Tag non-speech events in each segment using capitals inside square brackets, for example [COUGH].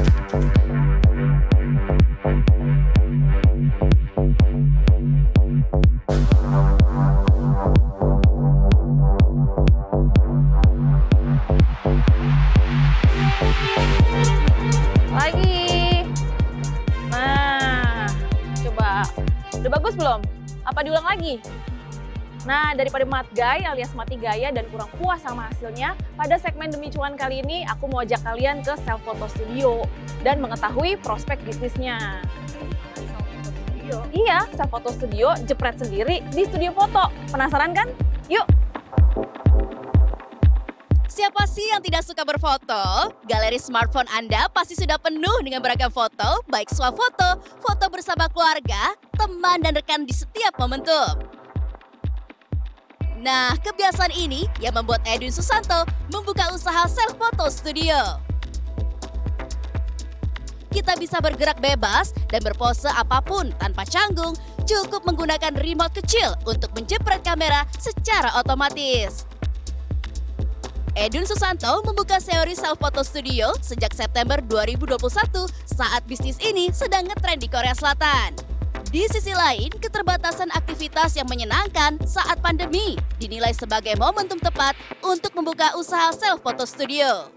Lagi. Nah, coba. Udah bagus belum? Apa diulang lagi? Nah, daripada mat gay alias mati gaya dan kurang puas sama hasilnya, pada segmen Demi Cuan kali ini aku mau ajak kalian ke self photo studio dan mengetahui prospek bisnisnya. Iya, self photo studio jepret sendiri di studio foto. Penasaran kan? Yuk! Siapa sih yang tidak suka berfoto? Galeri smartphone Anda pasti sudah penuh dengan beragam foto, baik swafoto, foto bersama keluarga, teman, dan rekan di setiap momentum. Nah, kebiasaan ini yang membuat Edwin Susanto membuka usaha self photo studio. Kita bisa bergerak bebas dan berpose apa pun tanpa canggung, cukup menggunakan remote kecil untuk menjepret kamera secara otomatis. Edwin Susanto membuka Seori Self Photo Studio sejak September 2021 saat bisnis ini sedang ngetrend di Korea Selatan. Di sisi lain, keterbatasan aktivitas yang menyenangkan saat pandemi dinilai sebagai momentum tepat untuk membuka usaha self photo studio.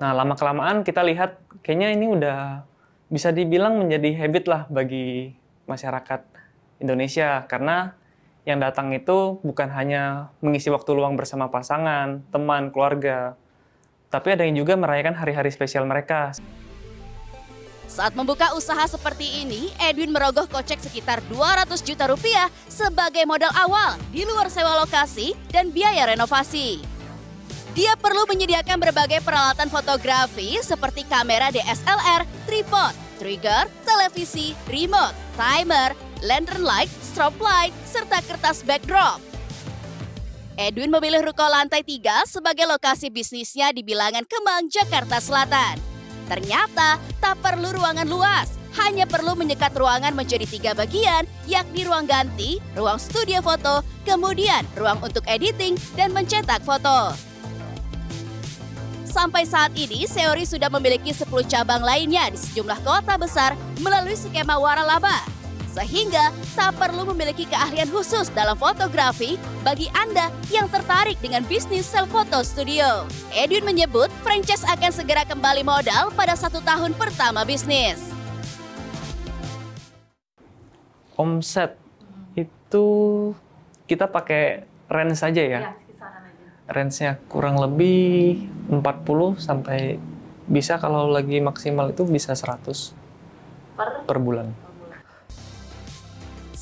Nah, lama-kelamaan kita lihat kayaknya ini udah bisa dibilang menjadi habit lah bagi masyarakat Indonesia karena yang datang itu bukan hanya mengisi waktu luang bersama pasangan, teman, keluarga, tapi ada yang juga merayakan hari-hari spesial mereka. Saat membuka usaha seperti ini, Edwin merogoh kocek sekitar 200 juta rupiah sebagai modal awal di luar sewa lokasi dan biaya renovasi. Dia perlu menyediakan berbagai peralatan fotografi seperti kamera DSLR, tripod, trigger, televisi, remote, timer, lantern light, strobe light, serta kertas backdrop. Edwin memilih ruko lantai 3 sebagai lokasi bisnisnya di bilangan Kemang, Jakarta Selatan. Ternyata tak perlu ruangan luas, hanya perlu menyekat ruangan menjadi tiga bagian, yakni ruang ganti, ruang studio foto, kemudian ruang untuk editing dan mencetak foto. Sampai saat ini, Seori sudah memiliki 10 cabang lainnya di sejumlah kota besar melalui skema waralaba. Sehingga tak perlu memiliki keahlian khusus dalam fotografi bagi Anda yang tertarik dengan bisnis self photo studio. Edwin menyebut franchise akan segera kembali modal pada satu tahun pertama bisnis. Omset itu kita pakai range saja ya. Range-nya kurang lebih 40 sampai bisa kalau lagi maksimal itu bisa 100 per, bulan.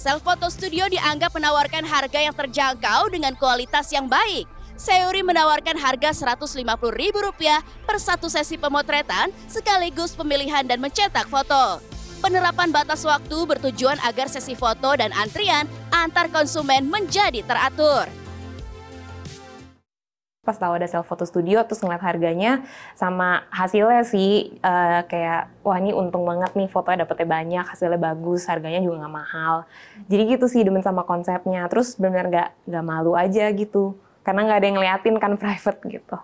Self Photo Studio dianggap menawarkan harga yang terjangkau dengan kualitas yang baik. Seori menawarkan harga Rp150.000 per satu sesi pemotretan sekaligus pemilihan dan mencetak foto. Penerapan batas waktu bertujuan agar sesi foto dan antrian antar konsumen menjadi teratur. Pas tahu ada self photo studio terus ngeliat harganya sama hasilnya sih eh, kayak wah ini untung banget nih fotonya dapetnya banyak hasilnya bagus harganya juga nggak mahal. Jadi gitu sih demen sama konsepnya. Terus benar nggak nggak malu aja gitu karena nggak ada yang ngeliatin kan [LAUGHS] private gitu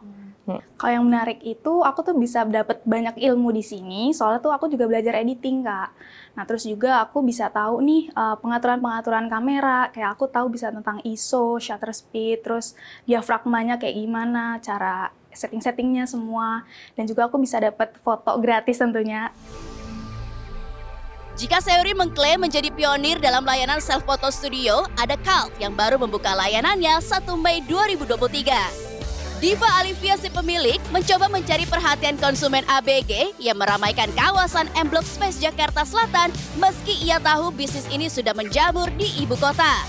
Kalau yang menarik itu aku tuh bisa dapat banyak ilmu di sini. Soalnya tuh aku juga belajar editing kak. Nah terus juga aku bisa tahu nih eh, pengaturan-pengaturan kamera. Kayak aku tahu bisa tentang ISO, shutter speed, terus diafragmanya kayak gimana, cara setting-settingnya semua. Dan juga aku bisa dapat foto gratis tentunya. Jika Seori mengklaim menjadi pionir dalam layanan self photo studio, ada Calv yang baru membuka layanannya 1 Mei 2023. Diva Alivia si pemilik mencoba mencari perhatian konsumen ABG yang meramaikan kawasan M Block Space Jakarta Selatan meski ia tahu bisnis ini sudah menjamur di ibu kota.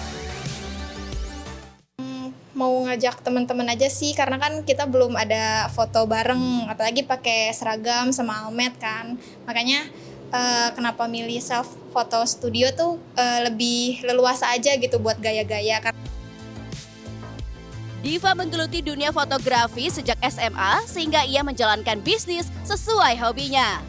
mau ngajak teman-teman aja sih karena kan kita belum ada foto bareng apalagi pakai seragam sama almet kan makanya eh, kenapa milih self photo studio tuh eh, lebih leluasa aja gitu buat gaya-gaya kan Diva menggeluti dunia fotografi sejak SMA sehingga ia menjalankan bisnis sesuai hobinya.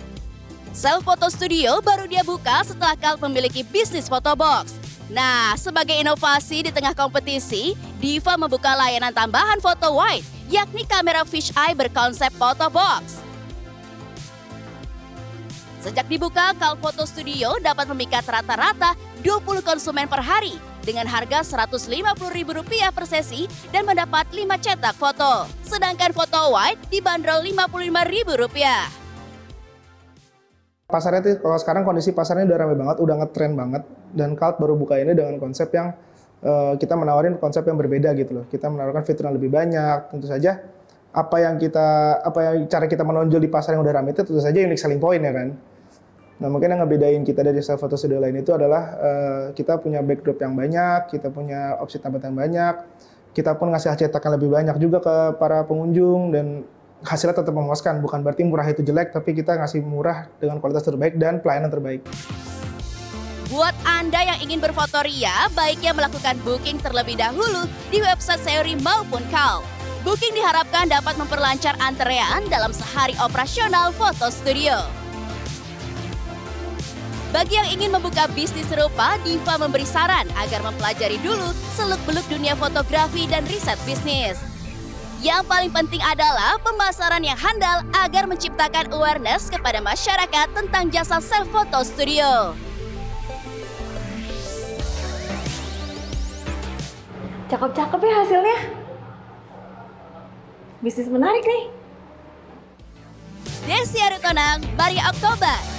Self Photo Studio baru dia buka setelah Kal memiliki bisnis photo box. Nah, sebagai inovasi di tengah kompetisi, Diva membuka layanan tambahan foto wide, yakni kamera fisheye berkonsep photo box. Sejak dibuka, Cal Photo Studio dapat memikat rata-rata 20 konsumen per hari dengan harga Rp150.000 per sesi dan mendapat 5 cetak foto. Sedangkan foto wide dibanderol Rp55.000. Pasarnya tuh kalau sekarang kondisi pasarnya udah ramai banget, udah ngetren banget dan Cult baru buka ini dengan konsep yang uh, kita menawarin konsep yang berbeda gitu loh. Kita menawarkan fitur yang lebih banyak, tentu saja apa yang kita apa yang cara kita menonjol di pasar yang udah ramai itu tentu saja unique selling point ya kan. Nah mungkin yang ngebedain kita dari self photo studio lain itu adalah uh, kita punya backdrop yang banyak, kita punya opsi tambahan yang banyak, kita pun ngasih cetakan lebih banyak juga ke para pengunjung dan hasilnya tetap memuaskan. Bukan berarti murah itu jelek, tapi kita ngasih murah dengan kualitas terbaik dan pelayanan terbaik. Buat Anda yang ingin berfoto ria, baiknya melakukan booking terlebih dahulu di website Seori maupun Kal. Booking diharapkan dapat memperlancar antrean dalam sehari operasional foto studio. Bagi yang ingin membuka bisnis serupa, Diva memberi saran agar mempelajari dulu seluk-beluk dunia fotografi dan riset bisnis. Yang paling penting adalah pemasaran yang handal agar menciptakan awareness kepada masyarakat tentang jasa self photo studio. Cakep-cakep ya hasilnya. Bisnis menarik nih. Desi Arutonang, Maria Oktober,